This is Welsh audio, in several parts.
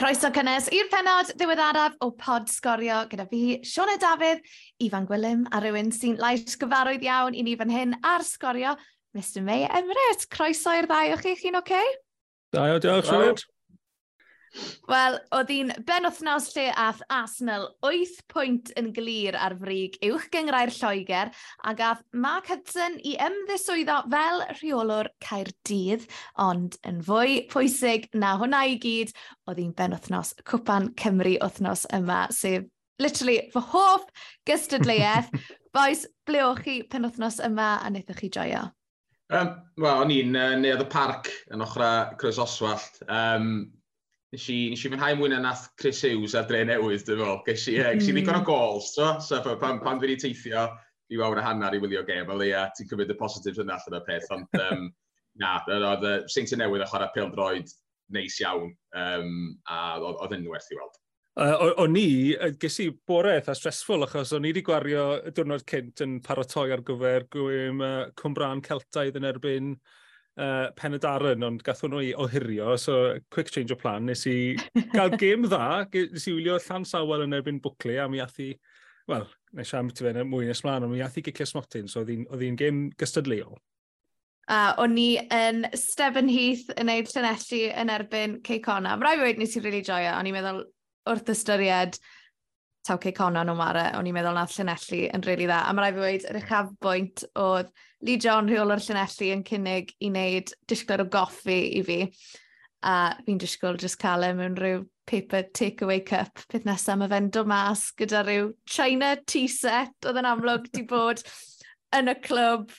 Croeso cynnes i'r penod ddiweddaraf o pod sgorio gyda fi, Sione Dafydd, Ifan Gwilym a rhywun sy'n lais gyfarwydd iawn i ni fan hyn ar sgorio, Mr May Emrys. Croeso i'r ddau o chi, chi'n oce? Okay? Da, diolch, Sione. Wel, oedd hi'n ben wythnos lle ath Arsenal 8 pwynt yn glir ar frig uwch gyngrau'r Lloegr a gath Mark Hudson i ymddiswyddo fel rheolwr Caerdydd, ond yn fwy pwysig na hwnna i gyd, oedd hi'n ben wythnos Cwpan Cymru wythnos yma, sef literally fy hoff gystadleuaeth. Boes, ble o'ch chi pen wythnos yma a wnaethoch chi joio? Um, Wel, o'n i'n uh, neuodd y parc yn ochrau Chris Oswald. Um, nes i, nes i fynhau mwy na nath Chris Hughes ar dre newydd, dwi'n meddwl. Ges i, mm. ges i mm. ddigon o gols, so, so pan, pan dwi'n teithio, i wawr a hanner i wylio gem, ond ia, ti'n cymryd y positives yna allan o'r peth, ond um, na, oedd y Saint newydd a chwarae pil droed neis iawn, um, a oedd yn werth i weld. Uh, o'n ni, ges i bore eitha stressful achos o'n i wedi gwario y diwrnod cynt yn paratoi ar gyfer gwym uh, Cwmbran Celtaidd yn erbyn uh, pen y darn, ond gath hwnnw i ohirio, so quick change o plan, nes i gael gêm dda, nes i wylio llan sawel yn erbyn bwcli, a mi ath i, wel, nes i am ti fe mwy nes mlaen, ond mi ath i gicio smotyn, so oedd hi'n gêm gystadleol. A o'n i yn Stefan Heath yn neud llanelli yn erbyn Ceicona. Rai wedi nes i'n rili really joio, o'n i'n meddwl wrth ystyried, taw cei conon o mare, o'n i'n meddwl na Llanelli yn rili really dda. A mae rai fi wedi yr uchaf bwynt oedd Lee John rheol o'r Llanelli yn cynnig i wneud disgwyl o goffi i fi. A fi'n disgwyl just cael e mewn rhyw paper takeaway cup. Peth nesaf mae fe'n dod mas gyda rhyw China tea set oedd yn amlwg di bod yn y clwb.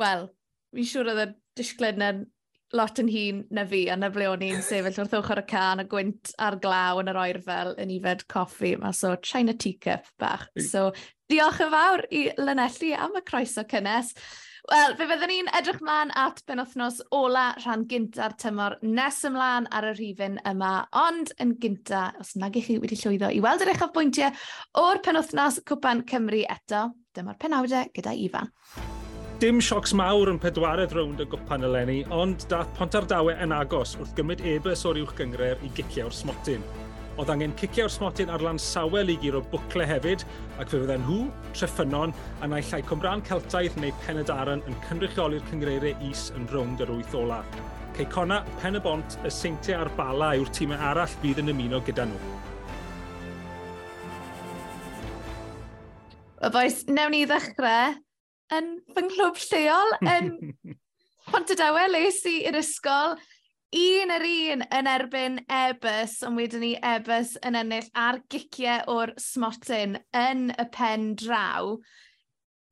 Wel, fi'n siŵr oedd y disgled na'n lot yn hun na fi, a na ble o'n i'n sefyll wrth ochr y can a gwynt ar glaw yn yr oerfel yn ifed coffi. Mae so, China teacup bach. So, diolch yn fawr i Lynelli am y croeso cynnes. Wel, fe fyddwn ni'n edrych mlaen at benwthnos ola rhan gynta'r tymor nes ymlaen ar y rhifyn yma, ond yn gynta, os nag ych chi wedi llwyddo i weld yr eich bwyntiau o'r penwthnos Cwpan Cymru eto, dyma'r penawdau gyda Ifan dim siocs mawr yn pedwaredd rownd y gwpan eleni, ond dath Pontardawe yn agos wrth gymryd ebys o'r uwch gyngre'r i gicio'r smotyn. Oedd angen cicio'r smotyn ar lan sawel i giro bwcle hefyd, ac fe fydden nhw, Treffynon, a naill llai cwmbran Celtaidd neu Penedaren yn cynrychioli'r cyngreiriau is yn rownd yr wyth ola. Ceicona, Pen y Bont, y Seintiau a'r Bala yw'r tîmau arall bydd yn ymuno gyda nhw. Wel boes, newn ni ddechrau yn fy nghlwb lleol yn Pontedawe les i i'r ysgol. Un yr un yn erbyn Ebus, ond wedyn ni Ebus yn ennill ar giciau o'r smotyn yn y pen draw.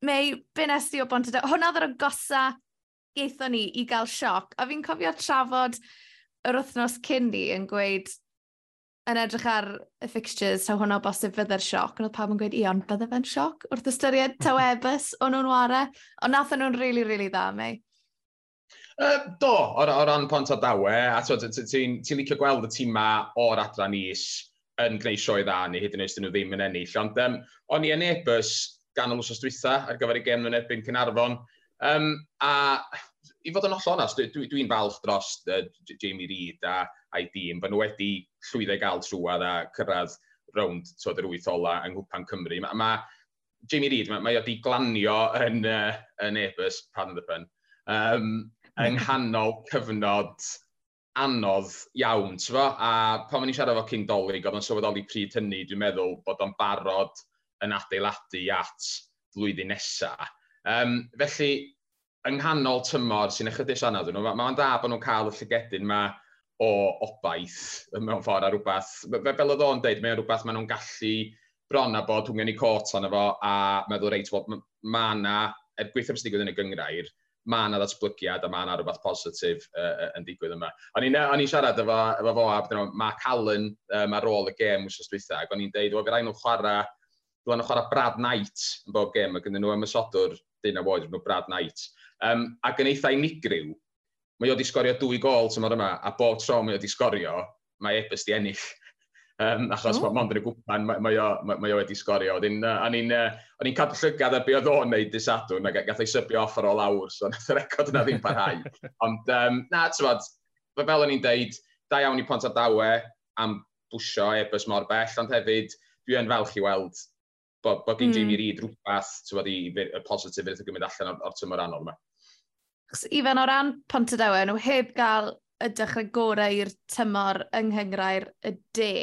Mae Benesti o bont Bontedawe, hwnna ddod o gosa geithon ni i gael sioc, a fi'n cofio trafod yr wythnos cyn ni yn gweud yn edrych ar y fixtures, taw hwnna bosib fydde'r sioc, ond oedd pawb yn gweud, i ond bydde fe'n sioc wrth ystyried taw mm-hmm. webus o'n nhw'n ware, ond nath nhw'n rili, really, rili really dda, mei. Uh, do, o, o ran pont o dawe, a ti'n ti licio gweld y tîm ma o'r adran is yn gwneud sioe dda ni, hyd yn oes dyn nhw ddim yn ennill, ond um, o'n i yn ebys ganol wsos dwytha ar gyfer y gem yn erbyn Cynarfon, Um, a i fod yn oll onast, dwi'n dwi, dwi falch dros uh, Jamie Reid a a'i dîm. Fy nhw wedi llwyddo i gael trwad a cyrraedd rownd tywed yr wyth ola yng Nghwpan Cymru. Mae ma, Jamie Reid, mae ma wedi glanio yn, uh, yn Ebus, pardon the pun, um, yng nghanol cyfnod anodd iawn, tyfo? A pan o'n i'n siarad efo King Dolig, oedd o'n sylweddoli pryd hynny, dwi'n meddwl bod o'n barod yn adeiladu at flwyddyn nesaf. Um, felly, yng nghanol tymor sy'n ychydig anodd nhw, mae'n ma da bod nhw'n cael y llygedyn yma o obaith mewn ffordd a rhywbeth. Fe, fel oedd o'n dweud, mae'n rhywbeth maen nhw'n gallu bron a bod hwngen i cot ond efo a meddwl reit, well, mae yna, er gweithio beth digwydd yn y gyngrair, mae yna ddatblygiad a mae yna rhywbeth positif uh, yn digwydd yma. O'n i'n siarad efo, efo fo a mae Callan um, ar ôl y gêm wrth dwytha, ac o'n i'n deud, o, fe rai nhw chwarae, dwi'n nhw chwarae Brad Knight yn bob gêm, ac yn nhw ymysodwr dyn a woed, nhw Brad Knight. Um, ac yn eitha e unigryw, mae o di sgorio dwy gol tymor yma, a bob tro mae o di sgorio, mae Ebers di ennill. Um, achos oh. mond yn y gwpan, mae, mae, o, mae, mae o wedi sgorio. O'n i'n uh, cadw llygad ar be oedd o'n neud disadwn, a gath ei sybio off ar ôl awr, so nath y record yna ddim parhau. Ond, um, na, tyfod, fel o'n i'n deud, da iawn i pont ar dawe am bwysio e-bus mor bell, ond hefyd, dwi yn falch i weld bod, bod gen mm. Jamie hmm. Reid rhywbeth, ti'n i y positif fydd yn gymryd allan o'r, or tymor anol yma. Ifan o ran Pontedewe, nhw heb gael y dechrau gorau i'r tymor yng Nghyngrair y de,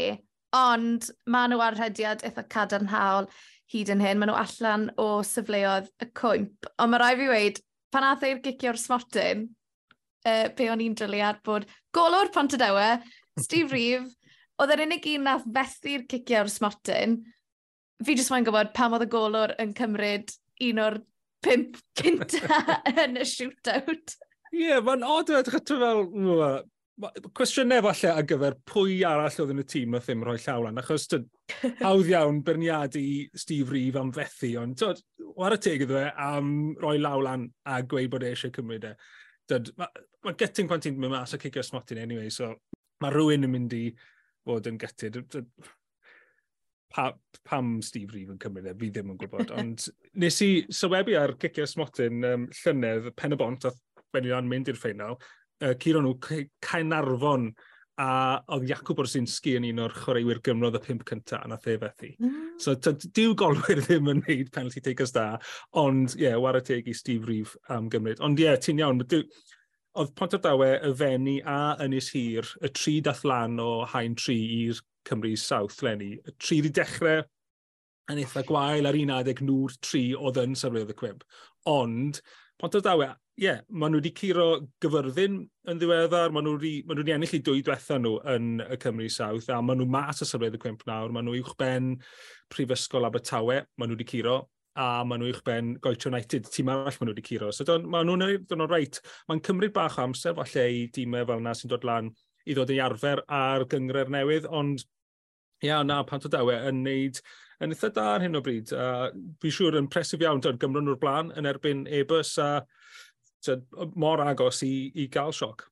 ond maen nhw ar rhediad eitha cadarnhaol hyd yn hyn. Maen nhw allan o syfleoedd y cwmp. Ond mae rai fi wedi, pan ath e i'r gicio'r smotyn, uh, be o'n i'n dryliad bod golwr Pontedewe, Steve Reeve, oedd yr unig un nath fethu'r cicio'r smotyn, fi jyst mae'n gwybod pam oedd y golwr yn cymryd un o'r pimp cynta yn y shootout. Ie, yeah, mae'n odd edrych at fel... Cwestiynau falle ar gyfer pwy arall oedd yn y tîm a ddim rhoi llaw lan, achos hawdd iawn berniadu Steve Reeve am fethu, ond tyd, war y teg iddo fe am rhoi law lan a gweud bod e eisiau cymryd e. Mae ma gytyn pan ti'n mynd mas a cicio smotyn anyway, so mae rhywun yn mynd i fod yn gytid pa, pam Steve Reeve yn cymryd e, fi ddim yn gwybod, ond nes i sylwebu ar cicio smotyn um, llynedd, pen y bont, a Benilan mynd i'r ffeinal, uh, curo nhw Caenarfon a oedd Jacob Orsinski yn un o'r chwaraewyr gymrodd y pimp cyntaf a nath e fethu. Mm. So, diw golwyr ddim yn gwneud penalty takers da, ond ie, yeah, war y teg i Steve Reeve am gymryd. Ond ie, yeah, ti'n iawn, oedd Pontardawe y Fenni a Ynys Hir, y tri dath lan o hain tri i'r Cymru South lenni. Tri wedi dechrau yn eitha gwael ar un adeg nŵr tri oedd yn sefydlodd y cwib. Ond, pont o dawe, ie, yeah, maen nhw wedi curo gyfyrddin yn ddiweddar, maen nhw wedi, maen nhw wedi ennill i dwy diwetha nhw yn y Cymru South, a maen nhw mas y sefydlodd y cwib nawr, maen nhw uwchben Prifysgol Abertawe, maen nhw wedi curo, a maen nhw uwchben Goethe United, tîm arall maen nhw wedi curo. So, maen nhw'n dod o'n reit, mae'n cymryd bach amser, falle i dîmau fel yna sy'n dod lan i ddod yn arfer ar gyngre'r newydd, ond iawn na pant o dawe yn neud yn eitha da ar hyn o bryd. Uh, Fi'n siŵr yn presif iawn, dod Gymru nhw'r blaen yn erbyn e-bus a tyd, mor agos i, i gael sioc.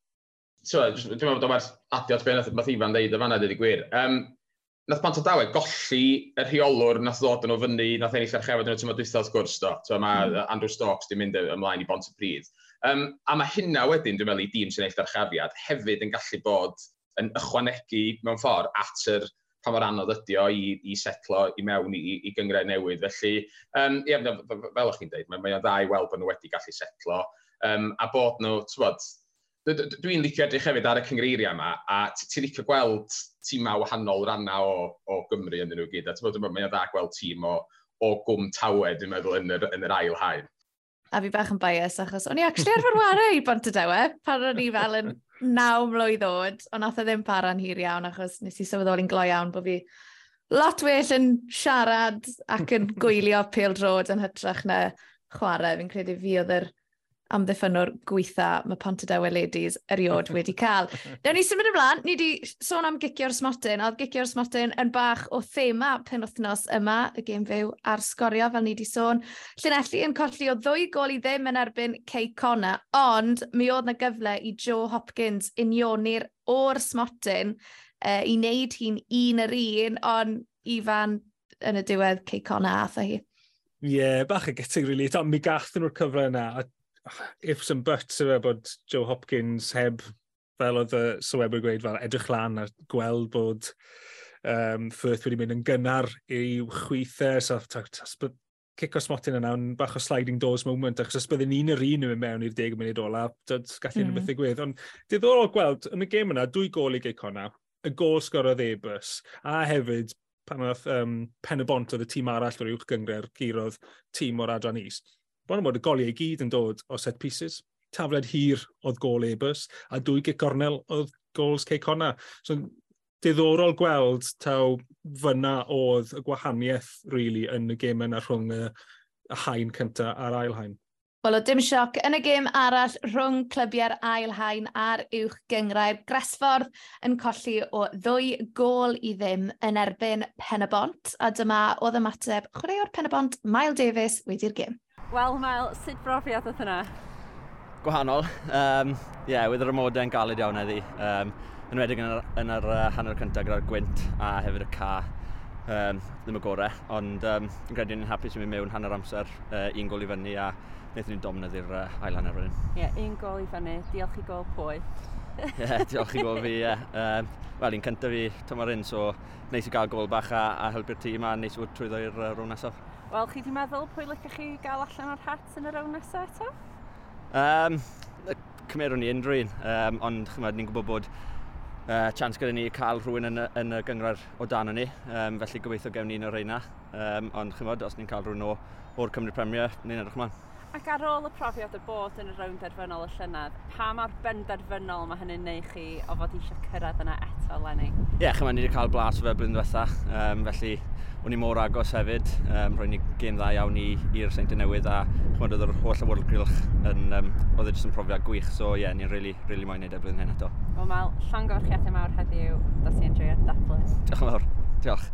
So, Dwi'n meddwl bod o'n werth adio at beth mae Ifan ddeud y fanna, dweud y gwir. Um, nath Bant o Dawe golli y rheolwr nath ddod yn o fyny, nath ennill ar chefod yn y tymor dwythaf wrth gwrs do. So, mae mm. Andrew Stokes di mynd e- ymlaen i bont y pryd. Um, a mae hynna wedyn, dwi'n meddwl, i dîm sy'n eill ar chafiad hefyd yn gallu bod yn ychwanegu mewn ffordd at yr pa mor anodd ydy o i, i setlo i mewn i, i gyngred newydd. Felly, um, ie, fel o'ch chi'n dweud, mae'n mae dda i weld bod nhw wedi gallu setlo. Um, a bod nhw, tywod, dwi'n licio edrych hefyd ar y cyngreiriau yma, a ti'n licio gweld tîma wahanol ranna o, o Gymru yn nhw gyd. A ti'n bod, mae'n dda gweld tîm o, o gwm tawed, dwi'n meddwl, yn yr, yn yr ail haen a fi bach yn bias achos o'n i actually arfer wario i bont y dewe pan o'n i fel yn naw mlwydd oed, ond nath o ddim para'n hir iawn achos nes i sylweddoli'n glo iawn bod fi lot well yn siarad ac yn gwylio pil drod yn hytrach na chwarae. Fi'n credu fi oedd yr amddiffynwr gweitha mae Pontadewe Ladies eriod wedi cael. Dewn ni symud ymlaen, ni wedi sôn am gicio'r smotyn, a oedd gicio'r smotyn yn bach o thema penwthnos yma, y gêm fyw a'r sgorio, fel ni wedi sôn. Llinelli yn colli o ddwy gol i ddim yn erbyn Cey Cona, ond mi oedd na gyfle i Joe Hopkins unioni'r o'r smotyn uh, i wneud hi'n un yr un, ond Ifan yn y diwedd Cey Cona a hi. Ie, yeah, bach y gytig, really. Mi gath nhw'r cyfle yna, a ifs and buts yma e bod Joe Hopkins heb, fel oedd y sywebwyr gweud, fel edrych lan a gweld bod um, Firth wedi mynd yn gynnar i chweithau. so Cic cico smotyn yna, yn bach o sliding doors moment, achos os byddwn ni'n yr un yn mynd mewn i'r deg munud ola, dod gallu mm. rhywbeth ddigwydd. Ond diddorol gweld, yn y gêm yna, dwy gol i Geicona, y gol sgorodd Ebus, a hefyd pan oedd um, pen y bont oedd y tîm arall o'r uwch gyngre'r curodd tîm o'r adran is bron yn bod y goliau i gyd yn dod o set pieces. Tafled hir oedd gol Ebus, a dwy gic gornel oedd gols Cey Conna. So, diddorol gweld taw fyna oedd y gwahaniaeth really, yn y gêm yna rhwng y, y hain cyntaf a'r ail hain. Wel, o dim sioc, yn y gêm arall rhwng clybiau'r ail hain a'r uwch gyngrau'r Gresford yn colli o ddwy gol i ddim yn erbyn Penabont, a dyma oedd ymateb chwaraewr Penabont, Mael Davies, wedi'r gêm. Wel, Mael, sut brofiad oedd hynna? Gwahanol. Um, yeah, wedd yr yn galed iawn eddi. Um, yn wedi yn yr, yn yr uh, hanner cyntaf gyda'r gwynt a hefyd y ca. Um, ddim y gorau, ond um, yn credu ni'n hapus i mi mewn hanner amser uh, un gol i fyny a wnaethon ni'n domnydd i'r uh, ail hanner fyny. Ie, yeah, un gol i fyny. Diolch i gol pwy. Ie, yeah, diolch i gol fi, ie. Yeah. Um, Wel, un cyntaf fi tymor un, so neis i gael gol bach a, a helpu'r tîm a neis i fod trwyddo i'r uh, rhwng nesaf. Wel, chi di meddwl pwy lycach chi gael allan o'r hat yn yr awn nesaf eto? Um, cymerwn ni unrhyw un, um, ond chymryd ni'n gwybod bod uh, chance gyda ni cael rhywun yn, y, yn y gyngor o dan ni, um, felly gobeithio gewn ni'n o'r reina, um, ond chymryd, os ni'n cael rhywun o, o'r Cymru Premier, ni'n edrych ma'n. Ac ar ôl y profiad o bod yn y rownd derfynol y llynedd, pa mor benderfynol mae hynny'n neu chi o fod eisiau cyrraedd yna eto, Lenny? Ie, yeah, chyma ni wedi cael blas o fe blwyddyn diwetha, um, felly o'n i mor agos hefyd, um, Rwy'n ni gêm dda iawn i'r Seinti Newydd a chwmod oedd yr holl awyrgylch yn, um, oedd e jyst yn profiad gwych, so ie, yeah, ni'n really, really moyn neud y blwyddyn hyn eto. Wel, Mal, llongorchiadau mawr heddiw, dos i'n dreio'r dathlis. Diolch yn fawr, diolch.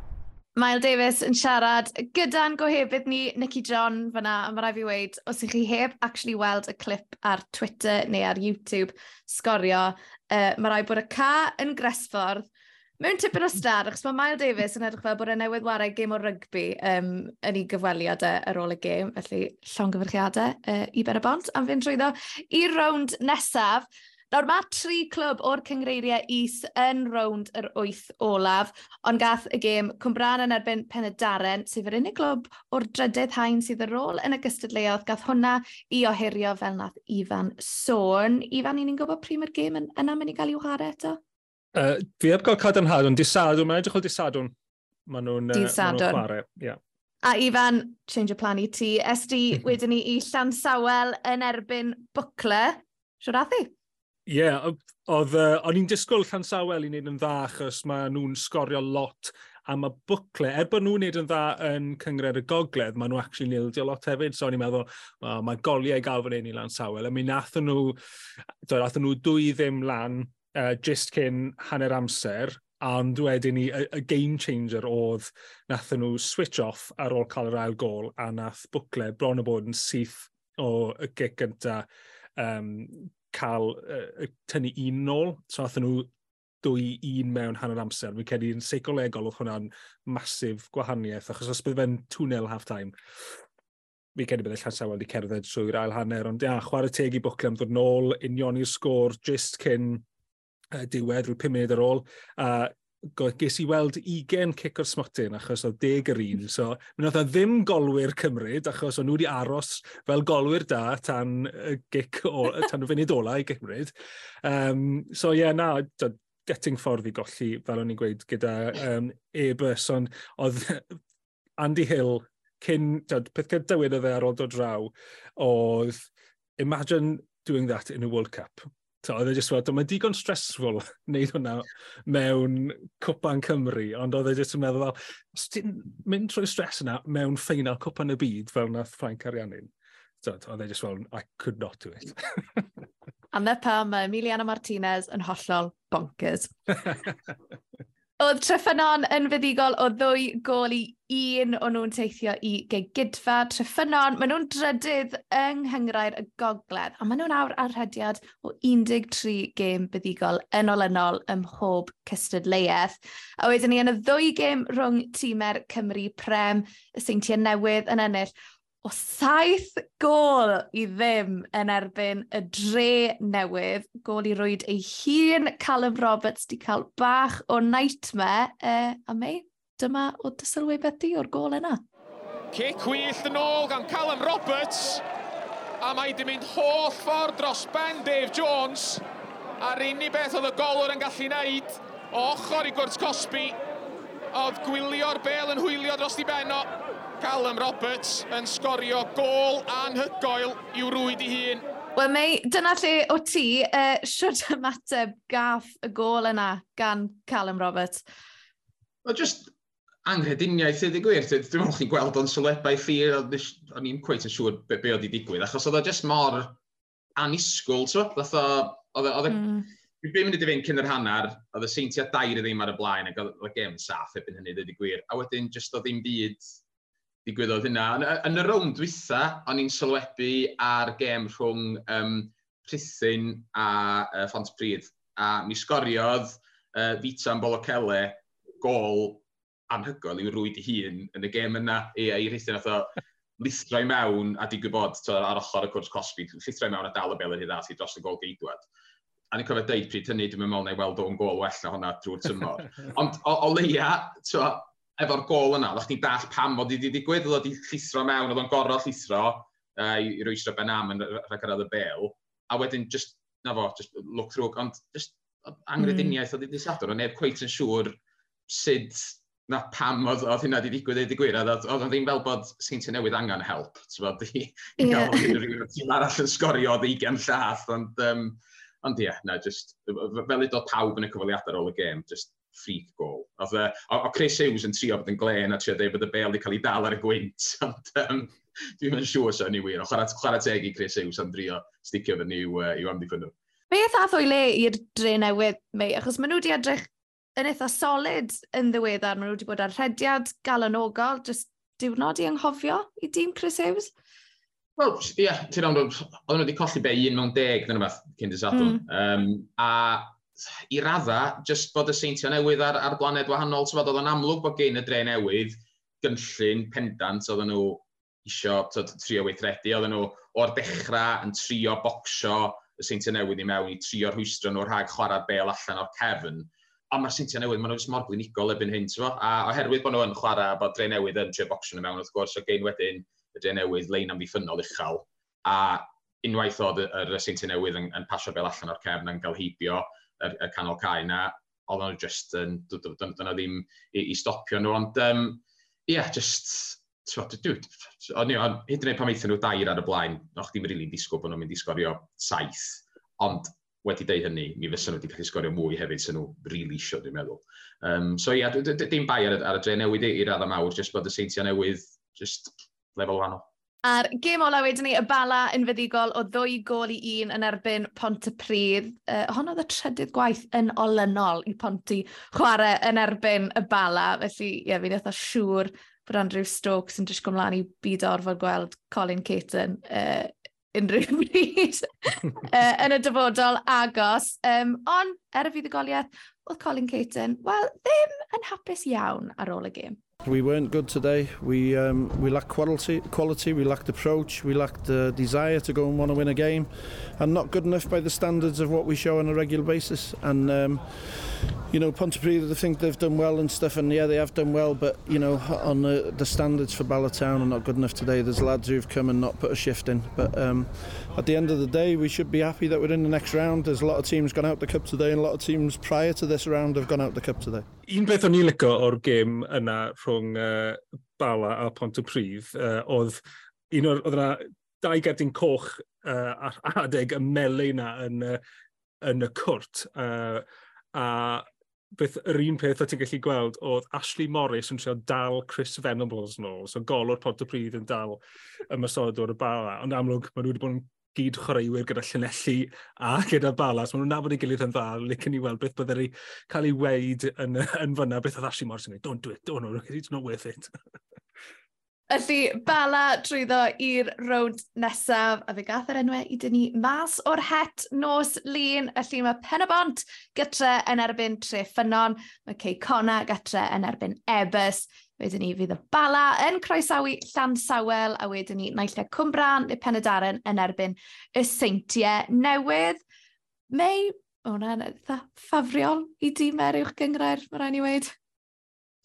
Mael Davies yn siarad gyda'n gohebydd ni, Nicky John, fyna, a mae rai fi weid, os ych chi heb actually weld y clip ar Twitter neu ar YouTube, sgorio, uh, mae rai bod y ca yn Gresffordd mewn tipyn o star, achos mae Mael Davies yn edrych fel bod e newydd wario gêm o rygbi um, yn ei gyfweliad ar ôl y gêm, felly llongyfyrchiadau uh, i Ben y Bont am fynd drwyddo i'r rownd nesaf. Nawr mae tri clwb o'r cyngreiriau is yn rownd yr wyth olaf, ond gath y gêm Cwmbran yn erbyn Pen y Darren, sef yr unig glwb o'r drydydd hain sydd ar ôl yn y gystadleuodd, gath hwnna i ohirio fel nath Ifan sôn. Ifan, i ni'n gwybod pryd mae'r gêm yn, yna mynd i gael i'w harau eto? Uh, fi heb gael cadarnhad, ond disadwn, mae'n edrych o disadwn. Maen nhw'n uh, chwarae. Yeah. A Ifan, change o plan i ti. SD mhm. wedyn ni i Llan Sawel yn erbyn Bwcle. Siwr a? Ie, yeah, oedd, uh, o'n i'n disgwyl Llan Sawel i wneud yn dda achos mae nhw'n sgorio lot a mae bwcle, er bod nhw'n wneud yn dda yn cyngred y gogledd, mae nhw actually nildio lot hefyd, so o'n i'n meddwl, oh, mae goliau gael fan hyn i lan sawel, a mi nath nhw, do, nath nhw dwy ddim lan, uh, just cyn hanner amser, ond wedyn ni, y, y game changer oedd nath nhw switch off ar ôl cael yr ail gol, a nath bwcle bron o bod yn syth o y gic gynta um, cael uh, tynnu un nôl. So nath nhw dwy un mewn hanner amser. Fi'n credu yn seicolegol oedd hwnna'n masif gwahaniaeth, achos os bydd fe'n 2-0 half-time, fi'n credu bydd y Llansawel wedi cerdded trwy'r ail hanner, ond ia, chwarae teg i bwcle am ddod nôl, union i'r sgôr, just cyn diwedd, rhyw 5 munud ar ôl, a ges i weld 20 cic o'r smotyn achos oedd 10 yr un. So, mi oedd o e ddim golwyr cymryd achos o'n nhw wedi aros fel golwyr da tan y gic o, tan y funud ola i gymryd. Um, so, ie, yeah, na, getting ffordd i golli, fel o'n i'n gweud, gyda um, e-bus, ond oedd Andy Hill, cyn, dod, peth gyda dywydd oedd e ar ôl dod draw, oedd Imagine doing that in a World Cup. So, oedd e jyst wedi, mae'n digon stressful wneud hwnna mewn Cwpan Cymru, ond oedd e jyst yn meddwl, os ti'n mynd trwy stress yna mewn ffeinal Cwpan y Byd fel nath Frank Ariannin, so, oedd e jyst fel, I could not do it. a na pam mae Emiliana Martinez yn hollol bonkers. oedd Tryffynon yn fuddigol o ddwy gol i un o'n nhw'n teithio i gegidfa Treffynon. Maen nhw'n drydydd yng Nghyngrair y Gogledd, a maen nhw'n awr ar rhediad o 13 gêm buddigol yn olynol ym mhob cystadleuaeth. A wedyn ni yn y ddwy gêm rhwng tîmer Cymru Prem, y seintiau newydd yn ennill, o saith gol i ddim yn erbyn y dre newydd. Gol i rwyd ei hun, Callum Roberts di cael bach o nightmare. Uh, a mei, dyma o dysylwi beth di o'r gol yna. Cic wyllt yn ôl gan Callum Roberts. A mae di mynd holl ffordd dros ben Dave Jones. A'r unig beth oedd y golwr yn gallu wneud, ochr i gwrs Cosby, oedd gwylio'r bel yn hwylio dros di benno. Callum Roberts yn sgorio gol anhygoel i'w rwyd i hun. Wel, Mei, dyna lle o ti, uh, siwrt ymateb gaff y gol yna gan Callum Roberts. Well, just anghrediniaeth i gwir. Dwi'n meddwl chi'n gweld o'n sylwebau ffi, o'n i'n cweith yn siŵr be, be oedd i digwydd, achos oedd o just mor anisgwl, tro. Oedd o... Oedd e- o... Mm. Dwi'n byd mynd i fynd cyn yr hanner, oedd y seintiau dair i ddim ar y blaen, ac oedd y gem saff ebyn hynny, dweud gwir. A wedyn, just oedd ddim byd digwyddodd hynna. Yn, yn y rownd dwytha, o'n i'n sylwebu ar gem rhwng um, Rhythyn a uh, Font Pryd. A mi sgoriodd uh, Vita yn Bolocele gol anhygoel yw rwyd i hun yn y gêm yna. AI rhithyn nath o lithro i mewn a di gwybod to, ar ochr y cwrs Cosby, lithro i mewn a dal y bel yn hyd ati dros y gol geidwad. A ni'n cofio deud pryd hynny, dwi'n meddwl na i weld o'n gol well na hwnna drwy'r tymor. Ond o, o leia, efo'r gol yna, ddech chi'n dall pam oedd wedi digwydd, oedd wedi llithro mewn, oedd o'n gorfod llithro uh, i, i rwysro ben am yn rhagarad y bel, a wedyn just, na fo, just look through, ond just angrediniaeth mm. oedd wedi sadwr, ond neb cweith yn siŵr sut na pam oedd, oedd hynna wedi digwydd ei digwyr, oedd, oedd ddim fel bod Seinti Newydd angen help, ti'n bod, i, i yeah. gael rhywun o tîm arall yn sgorio oedd ugen llath, ond, um, ond ie, yeah, na, just, fel iddo pawb yn y cyfaliadau ar ôl y gêm, just freak goal. Oedd, e, o, o Chris Hughes yn trio bod yn glen a trio dweud bod y bel wedi cael ei dal ar y gwynt, ond um, dwi'n mynd siŵr sy'n ni wir, ond chwarae teg i Chris Hughes am drio sticio fy ni i'w, uh, i'w amddiffyn nhw. Beth ath o'i le i'r dre newydd, mei, achos maen nhw wedi edrych yn eitha solid yn ddiweddar. Maen nhw wedi bod ar rhediad galonogol, jyst diwrnod i anghofio i dîm Chris Hughes. Wel, ie, yeah, ti'n rhaid, oedden nhw wedi colli be un mewn deg, dyna beth, cyn dysadwn. Mm. Um, a i radda, jyst bod y seintio newydd ar, ar blaned wahanol, so oedd yn amlwg bod gen y dre newydd, gynllun, pendant, oedden nhw isio tod, trio weithredu, oedden nhw o'r dechrau yn trio bocsio y seintio newydd i mewn, i trio rhwystro nhw rhag chwarae bel allan o'r cefn a mae'r City newydd, maen nhw mor blinigol ebyn hyn, ti'n A oherwydd bod nhw yn chwarae, bod dre newydd yn tre bocsio nhw mewn, wrth gwrs, o gein wedyn, y dre newydd, lein am ddiffynol uchel. A unwaith oedd yr City newydd yn, yn pasio bel allan o'r cefn yn cael heibio y, y canol cae na, oedd nhw just yn, dyna ddim i, i stopio nhw, ond um, ie, yeah, just, o'n hyd yn oed pan eithon nhw dair ar y blaen, o'ch ddim rili really disgwyl bod nhw'n mynd i sgorio saith, ond wedi deud hynny, mi fysa nhw wedi gallu sgorio mwy hefyd sy'n nhw rili really isio, dwi'n meddwl. Um, so ia, yeah, dim bai ar, ar y dre newid i'r raddau mawr, jyst bod y seintiau newydd, jyst lefel wahanol. A'r gêm ola wedyn ni, y bala yn fyddigol o ddwy gol i un yn erbyn Pont y Pryd. Uh, hon oedd y trydydd gwaith yn olynol i Ponti chwarae yn erbyn y bala. Felly, ie, yeah, fi'n eitha siŵr bod Andrew Stokes yn dysgu ymlaen i byd orfod gweld Colin Caton uh, unrhyw bryd uh, yn y dyfodol agos. Um, ond, er y fuddugoliaeth, oedd Colin Caton, wel, ddim yn hapus iawn ar ôl y gêm. We weren't good today. We um, we lacked quality, quality. We lacked approach. We lacked the desire to go and want to win a game, and not good enough by the standards of what we show on a regular basis. And um, you know, Pontypridd, I think they've done well and stuff, and yeah, they have done well, but you know, on the, the standards for Ballatown are not good enough today. There's lads who've come and not put a shift in, but um, at the end of the day, we should be happy that we're in the next round. There's a lot of teams gone out the cup today, and a lot of teams prior to this round have gone out the cup today. Un beth o'n i'n lico o'r gêm yna rhwng uh, Bala a Pont y Prif, uh, oedd un o'r, oedd yna dau gerdyn coch uh, ar adeg y melu yna yn, uh, yn y cwrt. Uh, a beth, yr un peth o ti'n gallu gweld oedd Ashley Morris yn trio dal Chris Venables nôl. So golwr pot o Pryd yn dal y masodwr o'r bala. Ond amlwg, maen nhw wedi bod yn gyd chwaraewyr gyda llunelli a gyda balas. Maen nhw'n nabod ei gilydd yn dda, licen i weld beth byddai cael ei weid yn, yn fyna, beth oedd Ashley Morris yn don't do it, don't, no, it's not worth it. Felly, bala trwyddo i'r rownd nesaf, a fe gath yr enwau i dynnu mas o'r het nos lun. Felly mae Penabont gytre yn erbyn tre ffynon, mae Cei Cona gytre yn erbyn Ebys. Wedyn ni fydd y bala yn croesawu Llan Sawel, a wedyn ni naillai e Cwmbran neu Penydaren yn erbyn y seintiau newydd. Mei, o hwnna'n eitha ffafriol i dimau'r uwch gyngrair, mae rhaid i weid.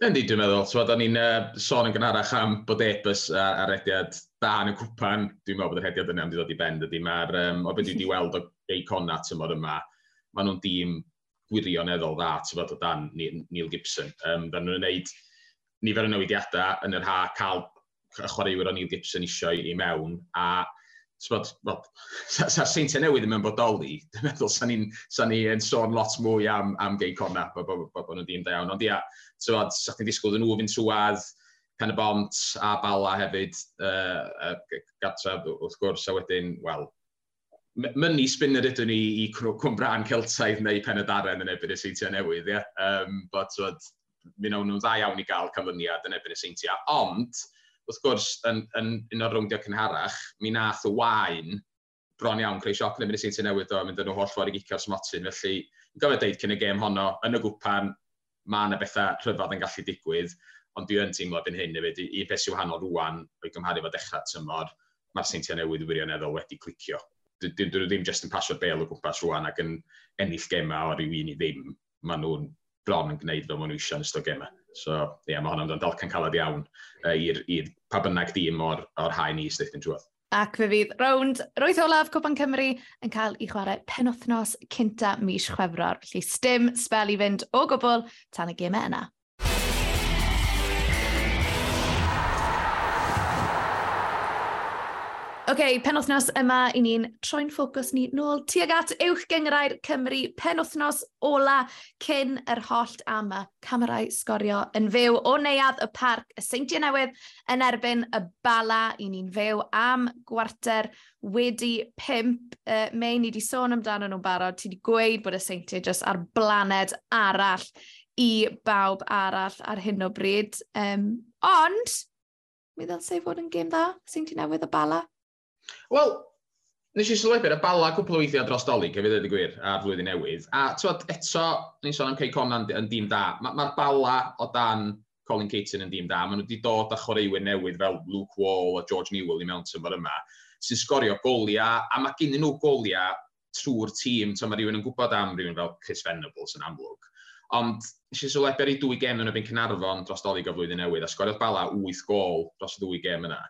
Yndi, dwi'n meddwl. So, da ni'n uh, sôn yn gynharach am bod ebys a, a rediad da yn y cwpan. Dwi'n meddwl bod yr rediad yna am ddod i bend ydy. Mae'r, um, o beth dwi wedi weld o gei conna tymor yma, maen nhw'n dîm gwirioneddol dda, ti'n bod o dan Neil Gibson. Um, da nhw'n gwneud nifer o newidiadau yn yr ha cael y chwaraewyr o'n Neil Gibson eisiau i mewn, a Sbod, well, sa seintiau newydd ddim yn bodoli, dwi'n meddwl sa ni'n sa ni sôn lot mwy am, am gei corna, bod bo, bo, bo nhw'n dîm da iawn. Ond ia, sbod, sa chdi'n disgwyl dyn nhw fynd trwad, pen y bont a bala hefyd, uh, gartref wrth gwrs, a wedyn, wel, mynnu spinner ydyn ni i Cwmbran Celtaidd neu Pen y Daren yn ebyn y seintiau newydd, ia. Um, but, sbod, mi wnawn nhw'n dda iawn i gael cyfyniad yn ebyn y seintiau. Ond, wrth gwrs, yn, yn un o'r rwngdio cynharach, mi nath y wain bron iawn creu sioc yn ebyn y seintiau newydd o, mynd yn nhw holl ffordd i gicio'r smotyn. Felly, yn gofio deud cyn y gêm honno, yn y gwpan, mae yna bethau rhyfedd yn gallu digwydd, ond dwi yn teimlo byn hyn hefyd, i, i beth sy'n wahanol rwan, o'i gymharu fo dechrau tymor, mae'r seintiau newydd wirioneddol wedi clicio. Dwi ddim jyst yn pasio'r bel o gwmpas rwan ac yn ennill gemau o ryw un i ddim. Maen nhw'n bron yn gwneud fel maen nhw eisiau yn ystod gemau. So, ie, yeah, mae hwnna'n dalcan caled iawn uh, i'r pa bynnag dîm o'r, or hau ni sydd yn trwad. Ac fe fydd rownd roedd olaf Cwpan Cymru yn cael ei chwarae penwthnos cynta mis Chwefror. Felly, stym sbel i fynd o gwbl tan y gemau yna. okay, penwthnos yma i ni'n troi'n ffocws ni nôl tuag at uwch gyngrair Cymru penwthnos ola cyn yr hollt am y Camerau sgorio yn fyw o neuad y parc y Seintiau Newydd yn erbyn y bala i ni'n fyw am gwarter wedi pimp. Uh, Mae ni wedi sôn amdano nhw'n barod. Ti wedi gweud bod y Seintiau jyst ar blaned arall i bawb arall ar hyn o bryd. Um, ond, mi ddylse fod yn gêm dda, Seintiau Newydd y bala Wel, nes i sylwebu'r y bala cwpl o weithiau dros doli, cefyd ydy gwir, a flwyddyn newydd. A tywed, eto, ni'n sôn am Cey Conan yn dîm da. Mae'r ma bala o dan Colin Caton yn dîm da. Maen nhw wedi dod â chwaraewyr newydd fel Luke Wall a George Newell i mewn tymor yma, sy'n sgorio goliau, a mae gen nhw goliau trwy'r tîm. Mae rhywun yn gwybod am rhywun fel Chris Venables yn amlwg. Ond nes i sylwebu'r i dwy gem yn y byn Cynarfon dros dolig o flwyddyn newydd, a sgoriodd bala 8 gol dros y dwy gem yna.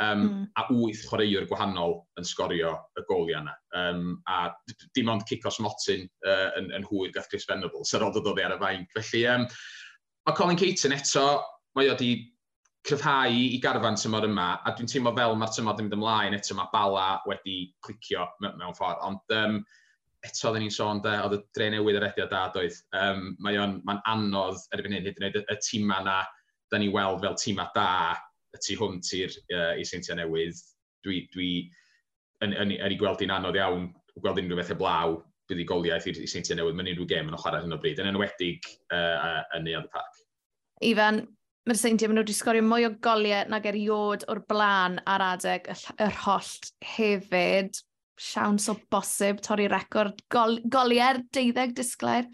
Um, mm. A wyth chwaraewr gwahanol yn sgorio y goliau yna. Um, a dim ond Cicos Motin uh, yn, yn hwyr gath Chris Venables ar ôl dod oddi ar y fain. Felly, um, mae Colin Caton eto, mae o wedi cryfhau i garfan tymor yma, a dwi'n teimlo fel mae'r tymor ddim ymlaen eto mae bala wedi clicio mewn ffordd, ond um, eto oedden ni'n sôn, de, oedd y dre newydd yr ediad da, doedd. Um, mae'n mae anodd erbyn hyn, hyd yn oed y, y tîma yna, da ni weld fel tîma da, y tu hwnt i'r uh, i seintiau newydd. Dwi, dwi yn, yn, yn, i gweld i'n anodd iawn, gweld unrhyw beth blaw, bydd i goliaeth i'r seintiau newydd, mae'n unrhyw gem yn chwarae hyn o bryd, yn enwedig uh, yn neuad y parc. Ifan, mae'r seintiau maen nhw wedi sgorio mwy o goliau nag eriod o'r blaen ar adeg yr hollt hefyd. Siawns o bosib torri record gol, goliau'r deuddeg disglair.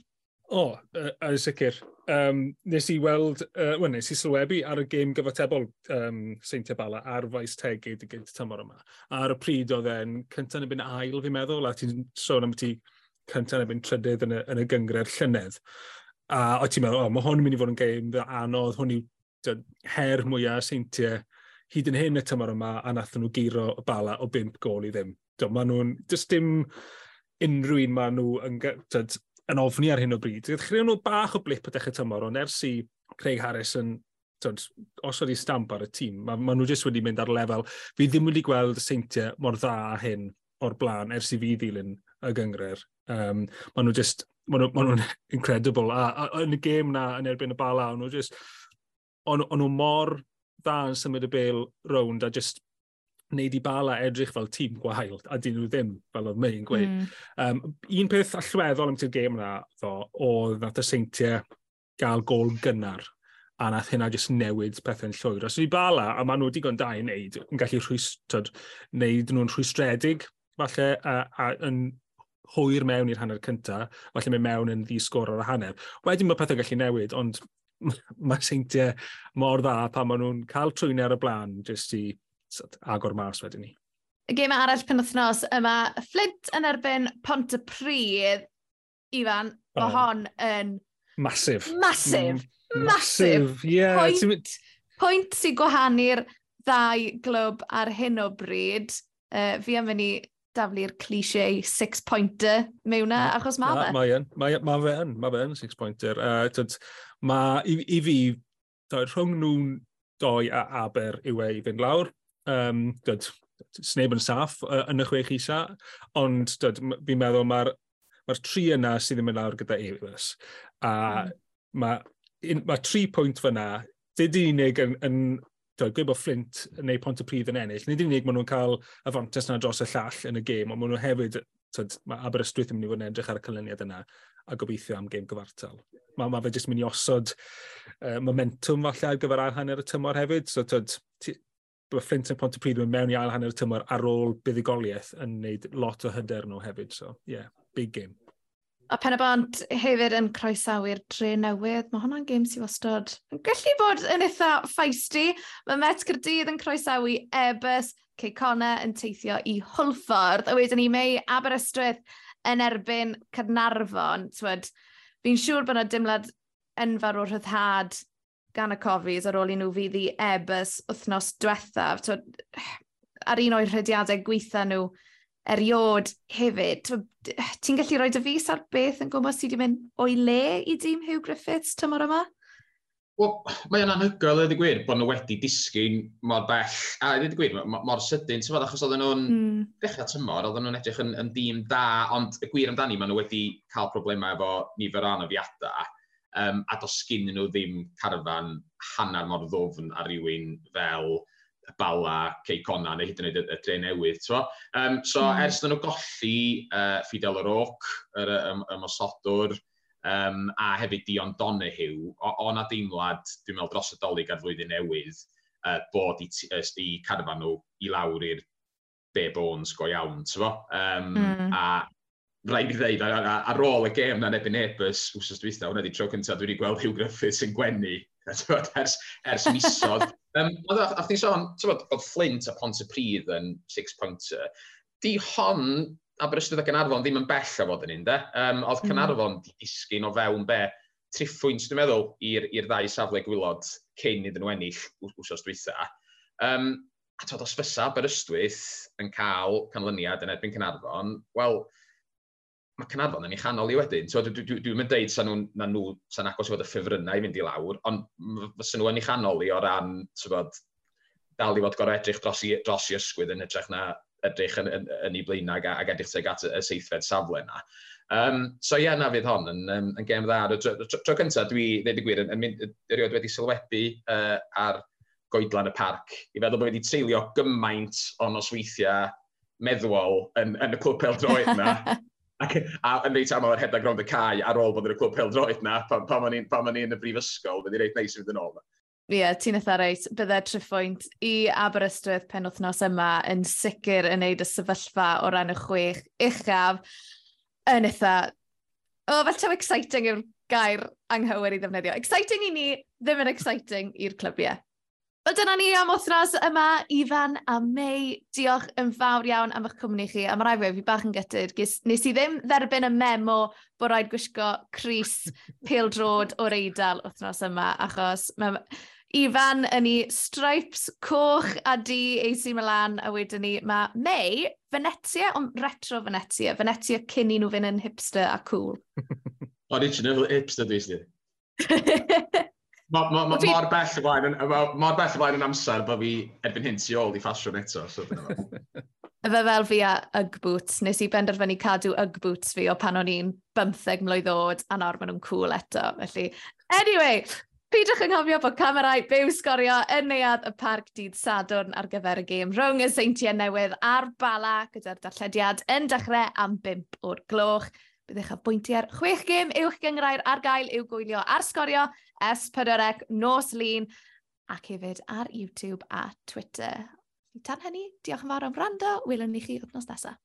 O, oh, yn sicr um, nes i weld, uh, well, nes i sylwebu ar y gêm gyfatebol um, Seintia Bala ar faes tegyd y gynt tymor yma. Ar y pryd oedd e'n cyntaf yn ebyn ail, fi'n meddwl, a ti'n sôn am ti cyntaf yn ebyn trydydd yn y, yn y gyngred llynedd. A o ti'n meddwl, o, mae hwn yn mynd i fod yn gêm dda anodd, hwn yw her mwyaf Seintia hyd yn hyn y tymor yma, a nath nhw giro y bala o bimp gol i ddim. Do, Maen nhw'n, dys dim unrhyw un maen nhw yn, tyd, yn ofni ar hyn o bryd. Chreu nhw bach o blip o dechrau tymor, ond ers i Craig Harris yn tyd, os oedd stamp ar y tîm, mae ma nhw jyst wedi mynd ar lefel. Fi ddim wedi gweld y seintiau mor dda a hyn o'r blaen ers i fi ddilyn y gyngred. Um, mae nhw jyst, mae nhw'n ma nhw, incredible. A, a, yn y gêm na, yn erbyn y bala, ond nhw jyst, ond nhw mor dda yn symud y bel rownd a jyst wneud i bala edrych fel tîm gwael, a dyn nhw ddim, fel oedd May'n gweud. Mm. Um, un peth allweddol am ti'r gêm yna, ddo, oedd nath y seintiau gael gol gynnar, a nath hynna jyst newid pethau'n llwyr. Os wedi bala, a maen nhw digon da i wneud, yn gallu rhwystod, wneud nhw'n rhwystredig, falle, a, a, yn hwyr mewn i'r hanner cyntaf, falle mae mewn yn ddisgor ar y hanner. Wedyn mae pethau gallu newid, ond mae seintiau mor dda pan maen nhw'n cael trwy'n ar y blaen, jyst i agor mas wedyn ni. Y gêm arall penwthnos yma, Flint yn erbyn Pont y Pryd, Ifan, oh. mae hon yn... Masif. Masif. Mm, masif. Yeah, Pwynt, pwynt sy'n gwahanu'r ddau glwb ar hyn o bryd. Uh, fi am fynd i daflu'r cliché six-pointer mewn mm. na, achos mae fe. Mae yn, mae ma fe yn, mae fe yn six-pointer. Uh, mae, i, I fi, rhwng nhw'n doi a Aber yw e i fynd lawr um, dod, sneb yn saff uh, yn y chwech isa, ond fi'n meddwl mae'r mae tri yna sydd ddim yn lawr gyda Eilers. A mm. mae, ma tri pwynt fyna, dyd unig yn, yn dod, gwybo Flint neu Pont y Pryd yn ennill, nid unig maen nhw'n cael y fantes yna dros y llall yn y gêm, ond maen nhw hefyd, tyd, mae Aberystwyth yn mynd i fod yn edrych ar y canlyniad yna a gobeithio am gêm gyfartal. Mae ma fe jyst mynd i osod uh, momentum falle ar gyfer ar hanner y tymor hefyd, so tyd, bod Flint a Pontypridd mewn i ail hanner tymor ar ôl buddigoliaeth yn wneud lot o hyder nhw hefyd. So, yeah, big game. A pen y bont hefyd yn croesawu'r dre newydd. Mae hwnna'n gêm sy'n wastad yn gallu bod yn eitha feisty. Mae Met Cyrdydd yn croesawu Ebus, Ceicona yn teithio i Hwlffordd. A wedyn ni mei Aberystwyth yn erbyn Cynarfon. Fi'n siŵr bod yna dimlad enfawr o rhyddhad gan y cofis ar ôl i nhw fydd i ebys wythnos diwethaf. To, ar un o'r rhediadau gweitha nhw eriod hefyd. Ti'n gallu rhoi dy fus ar beth yn gwybod sydd wedi mynd o'i le i dîm Hugh Griffiths tymor yma? Wel, mae yna'n anhygoel, ydy gwir, bod nhw wedi disgyn mor bell. A ydy gwir, mor sydyn, ti'n fawr, achos oedden nhw'n mm. dechrau tymor, oedden nhw'n edrych yn, yn dîm da, ond y gwir amdani, maen nhw wedi cael problemau efo nifer o anafiadau um, a does gyn nhw ddim carfan hanner mor ddofn ar rywun fel Bala, Ceicona, neu hyd yn oed y, y dre newydd. So, um, so mm. ers nhw golli uh, Fidel yr Oc, yr ymosodwr, um, a hefyd Dion Donahue, o' na deimlad, dwi'n meddwl, dros y dolyg ar flwyddyn newydd, uh, bod i, i carfan nhw i lawr i'r be bones go iawn, ti'n fo? Um, mm. A rhaid i ddeud, ar, ar ôl y gêm na'n ebyn ebys, wrth dwi eithaf, hwnna di tro cyntaf, dwi wedi gweld Hugh Griffiths yn gwenu, ers, ers misodd. um, a chdi'n sôn, bod, bod Flint a Pont y Pryd yn six-pointer, di hon Aberystwyth a Canarfon ddim yn bell a fod yn un, de? Um, oedd hmm. Cynarfon mm. di disgyn o fewn be, triffwynt, dwi'n meddwl, i'r ddau safle gwylod cyn iddyn nhw ennill wrthos dwytha. Um, a tod os fysa Aberystwyth yn cael canlyniad yn erbyn Cynarfon, wel, mae Cynarfon yn ei chanol i wedyn. So, Dwi'n dwi, dwi, dwi mynd deud sa'n nhw, na nhw, sa'n agos i fod y ffefrynnau i fynd i lawr, ond fysa nhw yn ei chanol i o ran, bod, dal i fod gorau edrych dros i, dros i ysgwydd yn edrych na edrych yn, yn, yn ei blaenau ac, ac edrych tuag at y seithfed safle yna. Um, so ie, yeah, na fydd hon yn, yn, yn gem dda. Tro, tro, tro cyntaf, dwi, ddeud y gwir, yn, yn mynd, erioed wedi sylwebu uh, ar goedlan y parc. I feddwl bod wedi treulio gymaint o nosweithiau meddwol yn, yn y clwb pel droed yna Ac, a yn reit aml yr hedag rownd y cae ar ôl bod yn y clwb peldroed na, pan, pan ma'n ni yn y brifysgol, fyddi reit neis i fynd yn ôl. Ie, yeah, ti'n eitha reit, bydde triffwynt i Aberystwyth penwthnos yma yn sicr yn neud y sefyllfa o ran y chwech uchaf yn eitha... O, oh, fel tew exciting yw'r gair anghywir i ddefnyddio. Exciting i ni, ddim yn exciting i'r clybiau. Wel dyna ni am othras yma, Ifan a May. Diolch yn fawr iawn am eich cwmni chi. A mae rai fi, bach yn gytyd. Nes i ddim dderbyn y memo bod rhaid gwisgo Cris Pildrod o'r eidl wythnos yma, achos mae Ifan yn ei stripes coch a di AC Milan, a wedyn ni mae May, Venetia, ond retro Venetia, Venetia cyn i nhw fynd yn hipster a cool. Original hipster, dwi'n Mor ma, ma, ma, ma bell ymlaen, mor bell ymlaen yn amser bod fi erbyn hyn tu ôl i ffasiwn eto. So, Fe fel fi a Ugg Boots, nes i benderfynu cadw Ugg Boots fi o pan o'n i'n 15 mlynedd oed, a nawr maen nhw'n cool eto. Felly, anyway, Pidwch yng nghofio bod camerau byw sgorio yn neuad y parc dydd Sadwrn ar gyfer y gêm rhwng y seintiau newydd a'r bala gyda'r darllediad yn dechrau am 5 o'r gloch. Bydd eich a bwyntiau'r chwech gêm uwch gyngrair ar gael i'w gwylio ar sgorio S4C Nos Lun ac hefyd ar YouTube a Twitter. Tan hynny, diolch yn fawr am wrando. Wylwn ni chi wythnos nesaf.